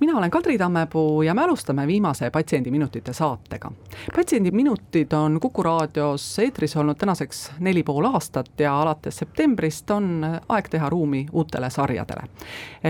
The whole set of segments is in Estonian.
mina olen Kadri Tammepuu ja me alustame viimase Patsiendiminutite saatega. patsiendiminutid on Kuku raadios eetris olnud tänaseks neli pool aastat ja alates septembrist on aeg teha ruumi uutele sarjadele.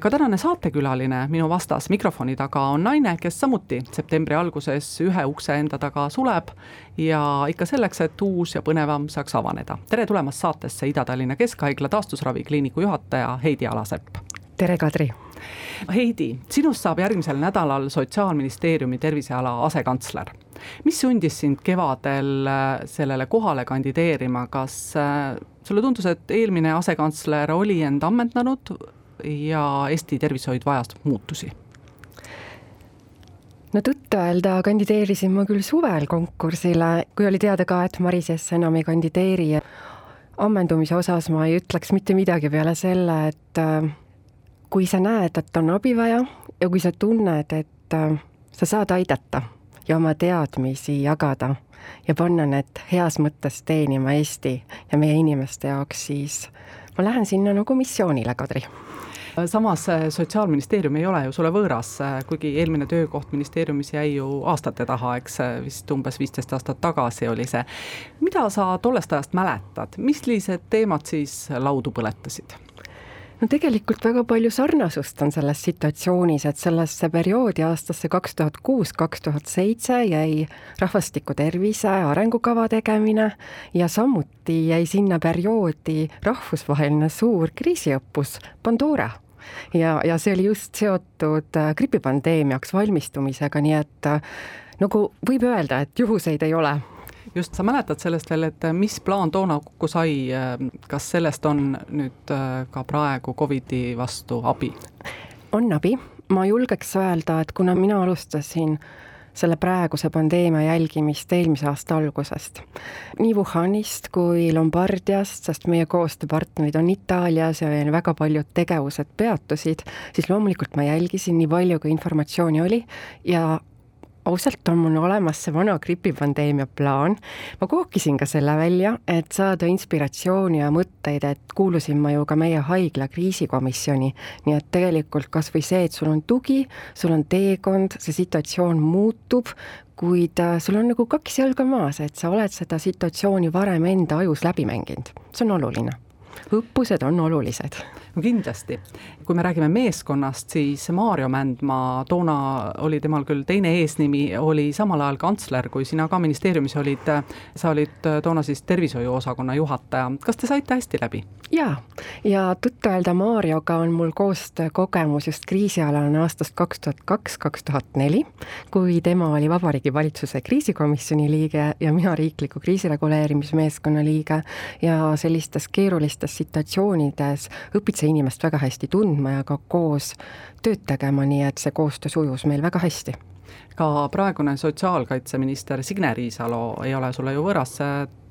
ka tänane saatekülaline minu vastas mikrofoni taga on naine, kes samuti septembri alguses ühe ukse enda taga suleb ja ikka selleks, et uus ja põnevam saaks avaneda. tere tulemast saatesse Ida-Tallinna Keskhaigla taastusravikliiniku juhataja Heidi Alasepp. tere, Kadri Heidi, sinust saab järgmisel nädalal Sotsiaalministeeriumi terviseala asekantsler. mis sundis sind kevadel äh, sellele kohale kandideerima, kas äh, sulle tundus, et eelmine asekantsler oli end ammendanud ja Eesti tervishoid vajas muutusi? no tõtt-öelda kandideerisin ma küll suvel konkursile, kui oli teada ka, et Maris Jess enam ei kandideeri. ammendumise osas ma ei ütleks mitte midagi peale selle, et äh, kui sa näed, et on abi vaja ja kui sa tunned, et äh, sa saad aidata ja oma teadmisi jagada ja panna need heas mõttes teenima Eesti ja meie inimeste jaoks, siis ma lähen sinna nagu missioonile, Kadri samas äh, Sotsiaalministeerium ei ole ju sulle võõras, äh, kuigi eelmine töökoht ministeeriumis jäi ju aastate taha, eks vist umbes viisteist aastat tagasi oli see. mida sa tollest ajast mäletad, millised teemad siis laudu põletasid? No tegelikult väga palju sarnasust on selles situatsioonis, et sellesse perioodi aastasse kaks tuhat kuus, kaks tuhat seitse jäi rahvastiku tervise arengukava tegemine ja samuti jäi sinna perioodi rahvusvaheline suur kriisiõppus Pandora. Ja, ja see oli just seotud äh, gripipandeemiaks valmistumisega, nii et äh, nagu võib öelda, et juhuseid ei ole just, sa mäletad sellest veel, et mis plaan toona kokku sai, kas sellest on nüüd äh, ka praegu Covidi vastu abi? on abi, ma julgeks öelda, et kuna mina alustasin selle praeguse pandeemia jälgimist eelmise aasta algusest. nii Wuhanist kui Lombardiast, sest meie koostööpartnerid on Itaalias ja väga paljud tegevused peatusid, siis loomulikult ma jälgisin nii palju, kui informatsiooni oli ja ausalt on mul olemas see vana gripipandeemia plaan. ma kookisin ka selle välja, et saada inspiratsiooni ja mõtteid, et kuulusin ma ju ka meie haigla kriisikomisjoni. nii et tegelikult kasvõi see, et sul on tugi, sul on teekond, see situatsioon muutub, kuid äh, sul on nagu kaks jalga maas, et sa oled seda situatsiooni varem enda ajus läbi mänginud, see on oluline õppused on olulised. no kindlasti, kui me räägime meeskonnast, siis Maarjo Mändmaa, toona oli temal küll teine eesnimi, oli samal ajal kantsler, kui sina ka ministeeriumis olid, sa olid toona siis tervishoiuosakonna juhataja, kas te saite hästi läbi? Jaa, ja tõtt-öelda Maarjoga on mul koostöökogemus just kriisialane aastast kaks tuhat kaks, kaks tuhat neli, kui tema oli Vabariigi Valitsuse kriisikomisjoni liige ja mina riikliku kriisireguleerimismeeskonna liige ja sellistes keerulistes situatsioonides õpid sa inimest väga hästi tundma ja ka koos tööd tegema, nii et see koostöö sujus meil väga hästi. Ka praegune sotsiaalkaitseminister Signe Riisalo ei ole sulle ju võõras,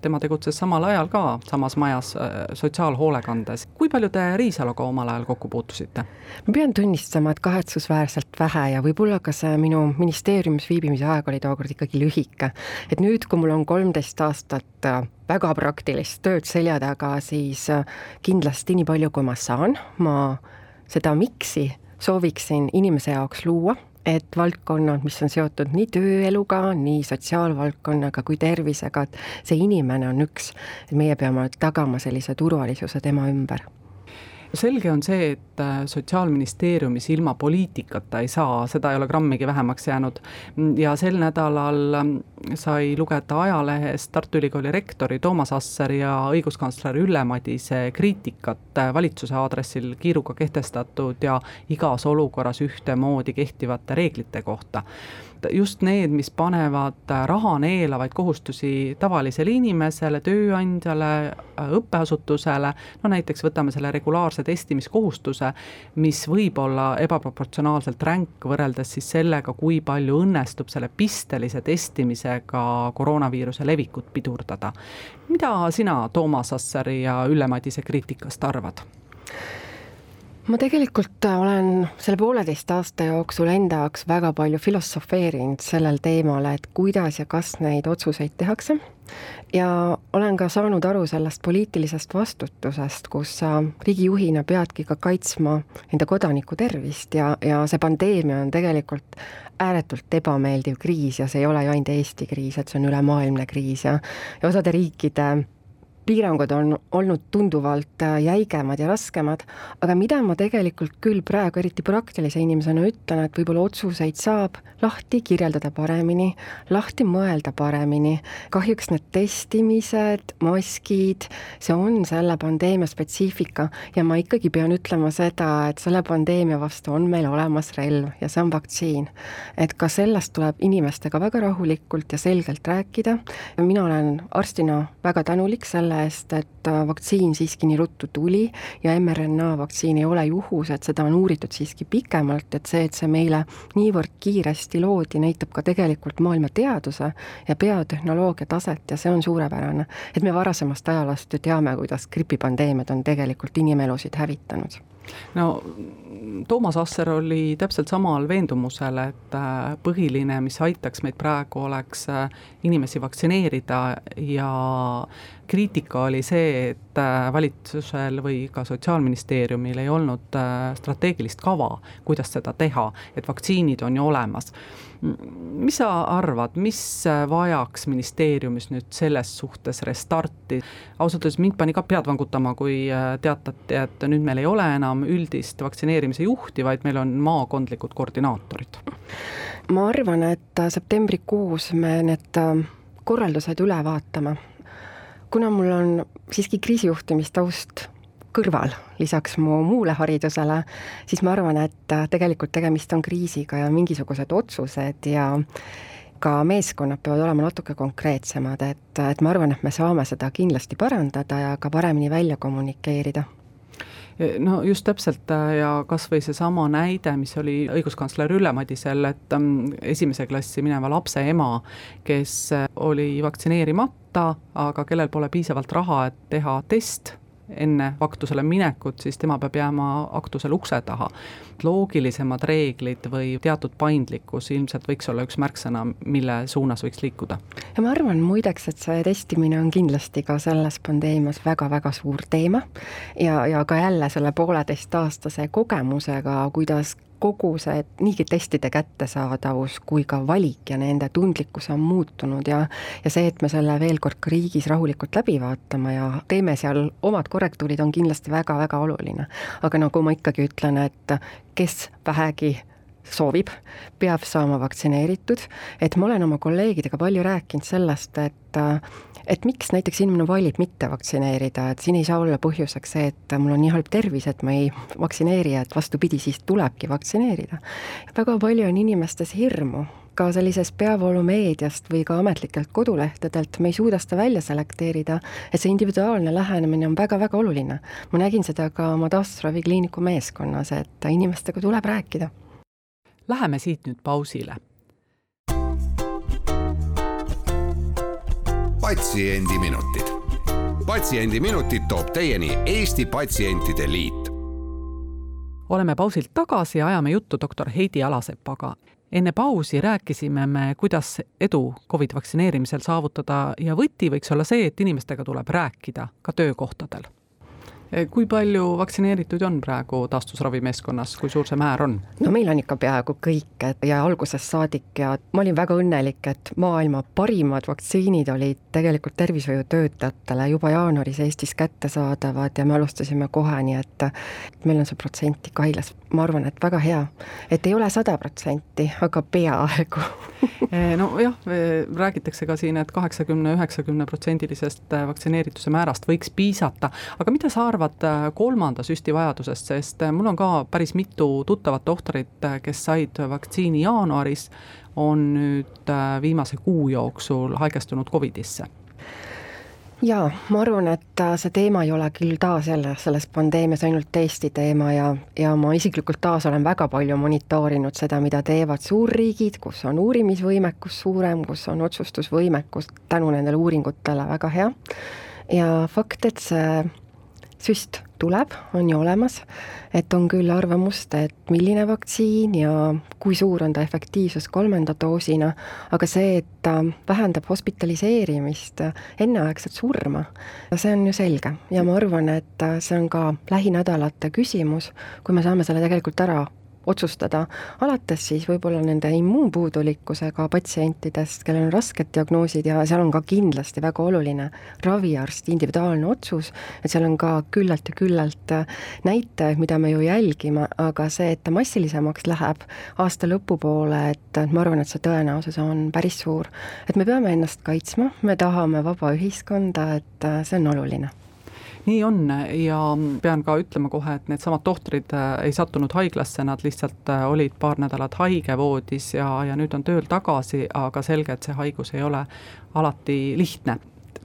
tema tegutses samal ajal ka samas majas äh, sotsiaalhoolekandes. kui palju te Riisaloga omal ajal kokku puutusite? ma pean tunnistama, et kahetsusväärselt vähe ja võib-olla ka see minu ministeeriumis viibimise aeg oli tookord ikkagi lühike. et nüüd, kui mul on kolmteist aastat äh, väga praktilist tööd selja taga, siis äh, kindlasti nii palju, kui ma saan, ma seda miks'i sooviksin inimese jaoks luua et valdkonnad, mis on seotud nii tööeluga, nii sotsiaalvaldkonnaga kui tervisega, et see inimene on üks, et meie peame tagama sellise turvalisuse tema ümber selge on see, et äh, Sotsiaalministeeriumis ilma poliitikata ei saa, seda ei ole grammigi vähemaks jäänud. ja sel nädalal ähm, sai lugeda ajalehest Tartu Ülikooli rektori Toomas Asseri ja õiguskantsler Ülle Madise kriitikat äh, valitsuse aadressil kiiruga kehtestatud ja igas olukorras ühtemoodi kehtivate reeglite kohta. Just need, mis panevad raha neelavaid kohustusi tavalisele inimesele, tööandjale, õppeasutusele, no näiteks võtame selle regulaarse testimiskohustuse, mis võib olla ebaproportsionaalselt ränk võrreldes siis sellega, kui palju õnnestub selle pistelise testimisega koroonaviiruse levikut pidurdada. mida sina Toomas Assari ja Ülle Madise kriitikast arvad? Ma tegelikult olen selle pooleteist aasta jooksul enda jaoks väga palju filosofeerinud sellel teemal, et kuidas ja kas neid otsuseid tehakse. Ja olen ka saanud aru sellest poliitilisest vastutusest, kus sa riigijuhina peadki ka kaitsma enda kodaniku tervist ja, ja see pandeemia on tegelikult ääretult ebameeldiv kriis ja see ei ole ju ainult Eesti kriis, et see on ülemaailmne kriis ja ja osade riikide piirangud on olnud tunduvalt äh, jäigemad ja raskemad, aga mida ma tegelikult küll praegu eriti praktilise inimesena ütlen, et võib-olla otsuseid saab lahti kirjeldada paremini, lahti mõelda paremini. kahjuks need testimised, maskid, see on selle pandeemia spetsiifika ja ma ikkagi pean ütlema seda, et selle pandeemia vastu on meil olemas relv ja see on vaktsiin. et ka sellest tuleb inimestega väga rahulikult ja selgelt rääkida. mina olen arstina väga tänulik selle selle eest, et äh, vaktsiin siiski nii ruttu tuli ja mRNA vaktsiin ei ole juhus, et seda on uuritud siiski pikemalt, et see, et see meile niivõrd kiiresti loodi, näitab ka tegelikult maailma teaduse ja biotehnoloogia taset ja see on suurepärane. et me varasemast ajaloost ju teame, kuidas gripipandeemiad on tegelikult inimelusid hävitanud no Toomas Asser oli täpselt samal veendumusel, et äh, põhiline, mis aitaks meid praegu, oleks äh, inimesi vaktsineerida ja kriitika oli see, et äh, valitsusel või ka Sotsiaalministeeriumil ei olnud strateegilist kava, kuidas seda teha, et vaktsiinid on ju olemas mis sa arvad, mis vajaks ministeeriumis nüüd selles suhtes restarti? ausalt öeldes mind pani ka pead vangutama, kui äh, teatati, et nüüd meil ei ole enam üldist vaktsineerimise juhti, vaid meil on maakondlikud koordinaatorid. ma arvan, et septembrikuus me need äh, korraldused üle vaatame. kuna mul on siiski kriisijuhtimistaust kõrval, lisaks mu muule haridusele, siis ma arvan, et äh, tegelikult tegemist on kriisiga ja mingisugused otsused ja ka meeskonnad peavad olema natuke konkreetsemad, et, et ma arvan, et me saame seda kindlasti parandada ja ka paremini välja kommunikeerida. No just täpselt äh, ja kas või seesama näide, mis oli õiguskantsler Ülle Madisel, et ähm, esimese klassi mineva lapse ema, kes äh, oli vaktsineerimata, aga kellel pole piisavalt raha, et teha test enne aktusele minekut, siis tema peab jääma aktusele ukse taha. loogilisemad reeglid või teatud paindlikkus ilmselt võiks olla üks märksõna, mille suunas võiks liikuda. ja ma arvan muideks, et see testimine on kindlasti ka selles pandeemias väga-väga suur teema ja, ja ka jälle selle pooleteistaastase kogemusega, kuidas kogu see niigi testide kättesaadavus kui ka valik ja nende tundlikkus on muutunud ja ja see, et me selle veel kord ka riigis rahulikult läbi vaatame ja teeme seal omad korrektuurid, on kindlasti väga-väga oluline. aga nagu ma ikkagi ütlen, et kes vähegi soovib, peab saama vaktsineeritud, et ma olen oma kolleegidega palju rääkinud sellest, et et miks näiteks inimene valib mitte vaktsineerida, et siin ei saa olla põhjuseks see, et mul on nii halb tervis, et ma ei vaktsineeri, et vastupidi, siis tulebki vaktsineerida. väga palju on inimestes hirmu, ka sellisest peavoolumeediast või ka ametlikelt kodulehtedelt, me ei suuda seda välja selekteerida, et see individuaalne lähenemine on väga-väga oluline. ma nägin seda ka oma taastusravikliiniku meeskonnas, et inimestega tuleb rääkida. Läheme siit nüüd pausile patsiendiminutid. patsiendiminutid toob teieni Eesti Patsientide Liit. oleme pausilt tagasi ja ajame juttu doktor Heidi Alasepaga. enne pausi rääkisime me, kuidas edu Covid vaktsineerimisel saavutada ja võti võiks olla see, et inimestega tuleb rääkida ka töökohtadel kui palju vaktsineerituid on praegu taastusravimeeskonnas, kui suur see määr on? no meil on ikka peaaegu kõik, ja algusest saadik ja ma olin väga õnnelik, et maailma parimad vaktsiinid olid tegelikult tervishoiutöötajatele juba jaanuaris Eestis kättesaadavad ja me alustasime kohe, nii et meil on see protsent ikka haiglas, ma arvan, et väga hea. et ei ole sada protsenti, aga peaaegu eh, nojah, eh, räägitakse ka siin et, et kaheksakümne, üheksakümne protsendilisest vaktsineerituse määrast võiks piisata, aga mida sa arvad, arvad kolmanda süsti vajadusest, sest mul on ka päris mitu tuttavat tohtorit, kes said vaktsiini jaanuaris, on nüüd viimase kuu jooksul haigestunud Covidisse jaa, ma arvan, et äh, see teema ei ole küll taas jälle selles pandeemias ainult Eesti teema ja, ja ma isiklikult taas olen väga palju monitoorinud seda, mida teevad suurriigid, kus on uurimisvõimekus suurem, kus on otsustusvõimekus tänu nendele uuringutele väga hea. ja fakt, et see süst tuleb, on ju olemas, et on küll arvamust, et milline vaktsiin ja kui suur on ta efektiivsus kolmanda doosina, aga see, et ta vähendab hospitaliseerimist, enneaegset surma, see on ju selge. Ja ma arvan, et see on ka lähinädalate küsimus, kui me saame selle tegelikult ära otsustada, alates siis võib-olla nende immuunpuudulikkusega patsientidest, kellel on rasked diagnoosid ja seal on ka kindlasti väga oluline raviarsti individuaalne otsus, et seal on ka küllalt ja küllalt näitajaid, mida me ju jälgime, aga see, et ta massilisemaks läheb aasta lõpupoole, et ma arvan, et see tõenäosus on päris suur. et me peame ennast kaitsma, me tahame vaba ühiskonda, et see on oluline nii on ja pean ka ütlema kohe, et needsamad tohtrid äh, ei sattunud haiglasse, nad lihtsalt äh, olid paar nädalat haigevoodis ja, ja nüüd on tööl tagasi, aga selge, et see haigus ei ole alati lihtne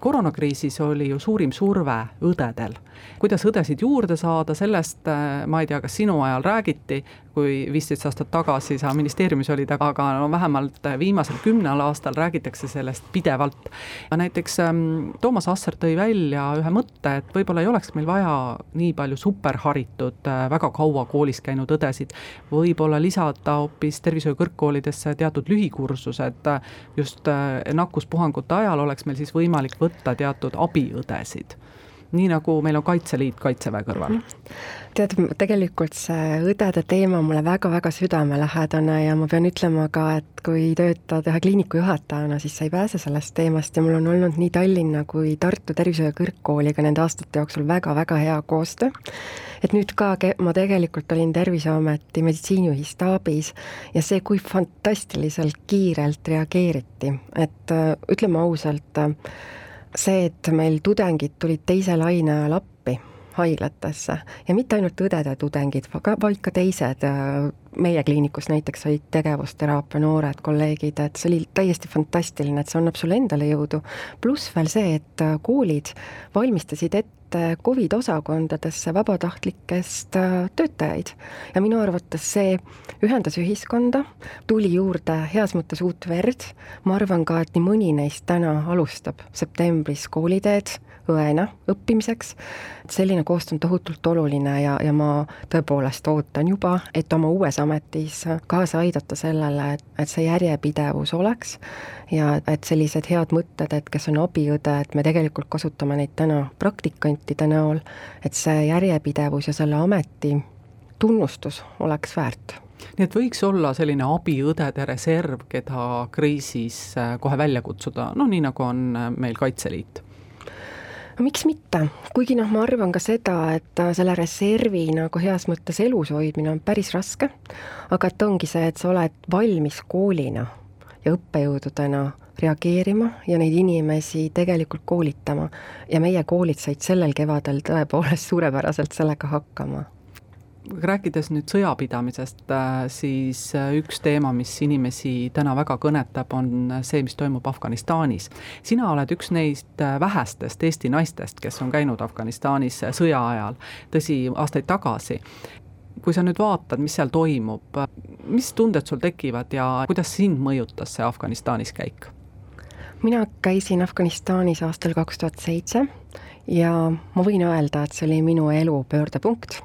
koroonakriisis oli ju suurim surve õdedel. Kuidas õdesid juurde saada, sellest äh, ma ei tea, kas sinu ajal räägiti, kui viisteist aastat tagasi sa ministeeriumis olid, aga no vähemalt viimasel kümnel aastal räägitakse sellest pidevalt. näiteks ähm, Toomas Asser tõi välja ühe mõtte, et võib-olla ei oleks meil vaja nii palju superharitud, äh, väga kaua koolis käinud õdesid, võib-olla lisada hoopis tervishoiu kõrgkoolidesse teatud lühikursused, just äh, nakkuspuhangute ajal oleks meil siis võimalik võtta teatud abiõdesid nii nagu meil on Kaitseliit Kaitseväe kõrval. tead, tegelikult see õdede teema on mulle väga-väga südamelähedane ja ma pean ütlema ka, et kui töötada ühe kliiniku juhatajana, siis sa ei pääse sellest teemast ja mul on olnud nii Tallinna kui Tartu Tervishoiu Kõrgkooliga nende aastate jooksul väga-väga hea koostöö. et nüüd ka ma tegelikult olin Terviseameti meditsiinijuhi staabis ja see, kui fantastiliselt kiirelt reageeriti, et ütleme ausalt, see, et meil tudengid tulid teise laine ajal appi haiglatesse. Ja mitte ainult õdede tudengid, vaid ka teised, äh, meie kliinikus näiteks olid tegevusteraapia noored kolleegid, et see oli täiesti fantastiline, et see annab sulle endale jõudu. pluss veel see, et äh, koolid valmistasid ette Covid osakondadesse vabatahtlikest äh, töötajaid ja minu arvates see ühendas ühiskonda, tuli juurde heas mõttes uut verd, ma arvan ka, et nii mõni neist täna alustab septembris kooliteed õena õppimiseks. selline koostöö on tohutult oluline ja, ja ma tõepoolest ootan juba, et oma uues ametis kaasa aidata sellele, et, et see järjepidevus oleks ja et sellised head mõtted, et kes on abiõde, et me tegelikult kasutame neid täna praktikantide näol, et see järjepidevus ja selle ameti tunnustus oleks väärt. Nii et võiks olla selline abiõdede reserv, keda kriisis kohe välja kutsuda, no nii nagu on meil Kaitseliit miks mitte, kuigi noh, ma arvan ka seda, et äh, selle reservi nagu heas mõttes elus hoidmine on päris raske, aga et ongi see, et sa oled valmis koolina ja õppejõududena reageerima ja neid inimesi tegelikult koolitama. ja meie koolid said sellel kevadel tõepoolest suurepäraselt sellega hakkama rääkides nüüd sõjapidamisest, äh, siis äh, üks teema, mis inimesi täna väga kõnetab, on see, mis toimub Afganistanis. sina oled üks neist äh, vähestest Eesti naistest, kes on käinud Afganistanis sõja ajal, tõsi, aastaid tagasi. kui sa nüüd vaatad, mis seal toimub, mis tunded sul tekivad ja kuidas sind mõjutas see Afganistanis käik? mina käisin Afganistanis aastal kaks tuhat seitse ja ma võin öelda, et see oli minu elu pöördepunkt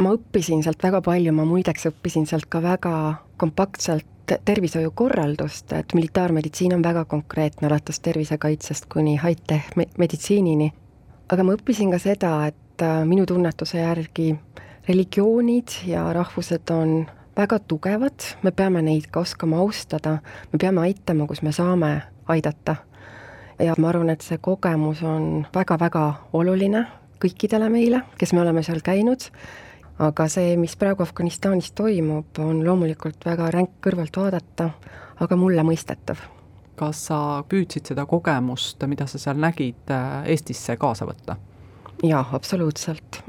ma õppisin sealt väga palju, ma muideks õppisin sealt ka väga kompaktselt tervishoiukorraldust, et militaarmeditsiin on väga konkreetne, alates tervisekaitsest kuni high-tech meditsiinini. aga ma õppisin ka seda, et äh, minu tunnetuse järgi religioonid ja rahvused on väga tugevad, me peame neid ka oskama austada, me peame aitama, kus me saame aidata. ja ma arvan, et see kogemus on väga-väga oluline kõikidele meile, kes me oleme seal käinud aga see, mis praegu Afganistanis toimub, on loomulikult väga ränk kõrvalt vaadata, aga mulle mõistetav. kas sa püüdsid seda kogemust, mida sa seal nägid, Eestisse kaasa võtta? jaa, absoluutselt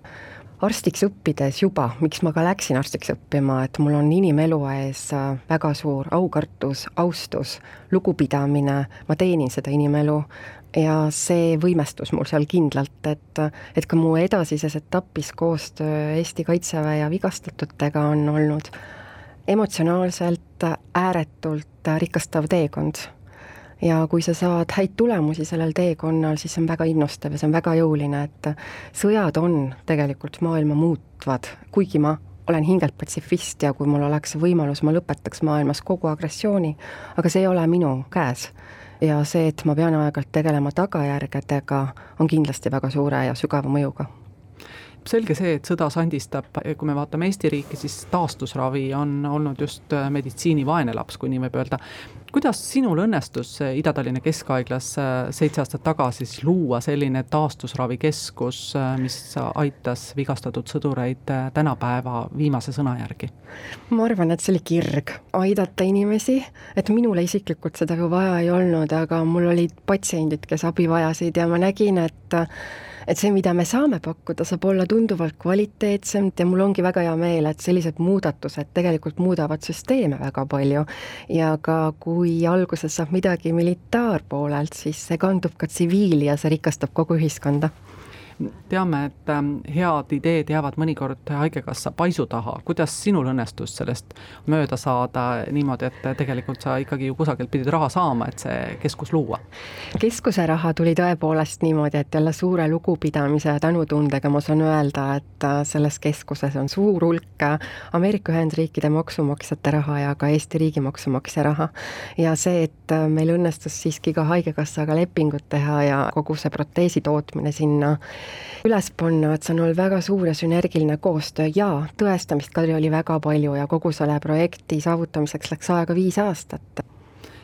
arstiks õppides juba, miks ma ka läksin arstiks õppima, et mul on inimelu ees äh, väga suur aukartus, austus, lugupidamine, ma teenin seda inimelu ja see võimestus mul seal kindlalt, et, et ka mu edasises etapis koostöö Eesti Kaitseväe ja vigastatutega on olnud emotsionaalselt ääretult rikastav teekond ja kui sa saad häid tulemusi sellel teekonnal, siis see on väga innustav ja see on väga jõuline, et sõjad on tegelikult maailma muutvad, kuigi ma olen hingelt patsifist ja kui mul oleks võimalus, ma lõpetaks maailmas kogu agressiooni, aga see ei ole minu käes. ja see, et ma pean aeg-ajalt tegelema tagajärgedega, on kindlasti väga suure ja sügava mõjuga selge see, et sõda sandistab, kui me vaatame Eesti riiki, siis taastusravi on olnud just meditsiini vaene laps, kui nii võib öelda. Kuidas sinul õnnestus Ida-Tallinna Keskhaiglas äh, seitse aastat tagasi siis luua selline taastusravikeskus, äh, mis aitas vigastatud sõdureid tänapäeva viimase sõna järgi? ma arvan, et see oli kirg aidata inimesi, et minule isiklikult seda ju vaja ei olnud, aga mul olid patsiendid, kes abi vajasid ja ma nägin, et et see, mida me saame pakkuda, saab olla tunduvalt kvaliteetsem ja mul ongi väga hea meel, et sellised muudatused tegelikult muudavad süsteeme väga palju. ja ka kui alguses saab midagi militaarpoolelt, siis see kandub ka tsiviili ja see rikastab kogu ühiskonda teame, et ähm, head ideed jäävad mõnikord Haigekassa paisu taha, kuidas sinul õnnestus sellest mööda saada niimoodi, et tegelikult sa ikkagi ju kusagilt pidid raha saama, et see keskus luua? keskuse raha tuli tõepoolest niimoodi, et jälle suure lugupidamise ja tänutundega ma saan öelda, et äh, selles keskuses on suur hulk äh, Ameerika Ühendriikide maksumaksjate raha ja ka Eesti riigi maksumaksja raha. ja see, et äh, meil õnnestus siiski ka Haigekassaga lepingut teha ja kogu see proteesi tootmine sinna üles panna, et see on olnud väga suur ja sünergiline koostöö ja tõestamist, Kadri, oli väga palju ja kogu selle projekti saavutamiseks läks aega viis aastat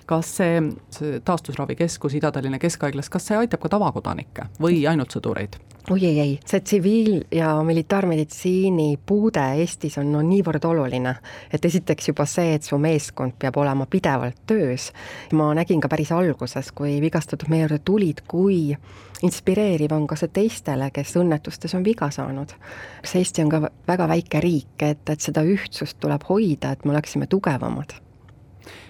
kas see, see taastusravikeskus Ida-Tallinna Keskhaiglas, kas see aitab ka tavakodanikke või ainult sõdureid? Oi ei, ei, see tsiviil- ja militaarmeditsiini puude Eestis on no niivõrd oluline, et esiteks juba see, et su meeskond peab olema pidevalt töös, ma nägin ka päris alguses, kui vigastatud meie juurde tulid, kui inspireeriv on ka see teistele, kes õnnetustes on viga saanud. see Eesti on ka väga väike riik, et, et seda ühtsust tuleb hoida, et me oleksime tugevamad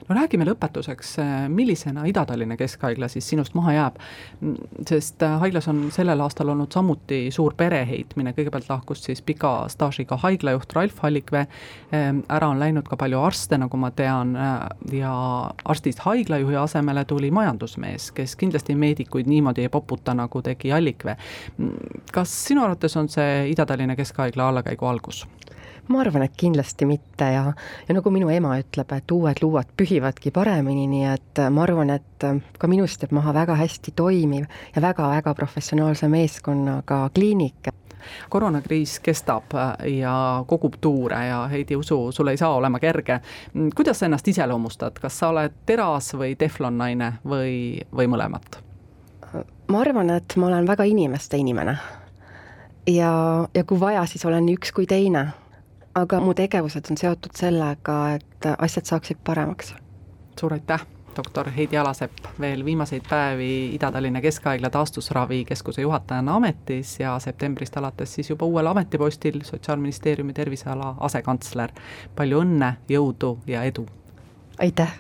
no räägime lõpetuseks, millisena Ida-Tallinna Keskhaigla siis sinust maha jääb, sest äh, haiglas on sellel aastal olnud samuti suur pereheitmine, kõigepealt lahkus siis pika staažiga haiglajuht Ralf Hallikvee, ähm, ära on läinud ka palju arste, nagu ma tean, äh, ja arstist haiglajuhi asemele tuli majandusmees, kes kindlasti meedikuid niimoodi ei poputa, nagu tegi Allikvee. kas sinu arvates on see Ida-Tallinna Keskhaigla allakäigu algus? Ma arvan, et kindlasti mitte ja, ja nagu minu ema ütleb, et uued luuad pühivadki paremini, nii et ma arvan, et ka minust jääb maha väga hästi toimiv ja väga-väga professionaalse meeskonnaga kliinik koroonakriis kestab ja kogub tuure ja Heidi, usu, sul ei saa olema kerge. kuidas sa ennast iseloomustad, kas sa oled teras või teflonnaine või, või mõlemat? ma arvan, et ma olen väga inimeste inimene. ja, ja kui vaja, siis olen nii üks kui teine aga mu tegevused on seotud sellega, et asjad saaksid paremaks. suur aitäh, doktor Heidi Alasepp, veel viimaseid päevi Ida-Tallinna Keskhaigla taastusravikeskuse juhatajana ametis ja septembrist alates siis juba uuel ametipostil Sotsiaalministeeriumi terviseala asekantsler. palju õnne, jõudu ja edu! aitäh!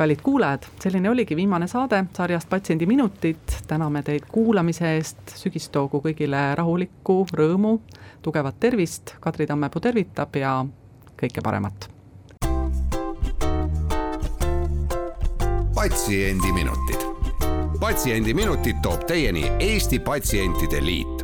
Kallid kuulajad, selline oligi viimane saade sarjast Patsiendiminutid, täname teid kuulamise eest, sügis toogu kõigile rahulikku rõõmu tugevat tervist, Kadri Tammepuu tervitab ja kõike paremat. patsiendiminutid. patsiendiminutid toob teieni Eesti Patsientide Liit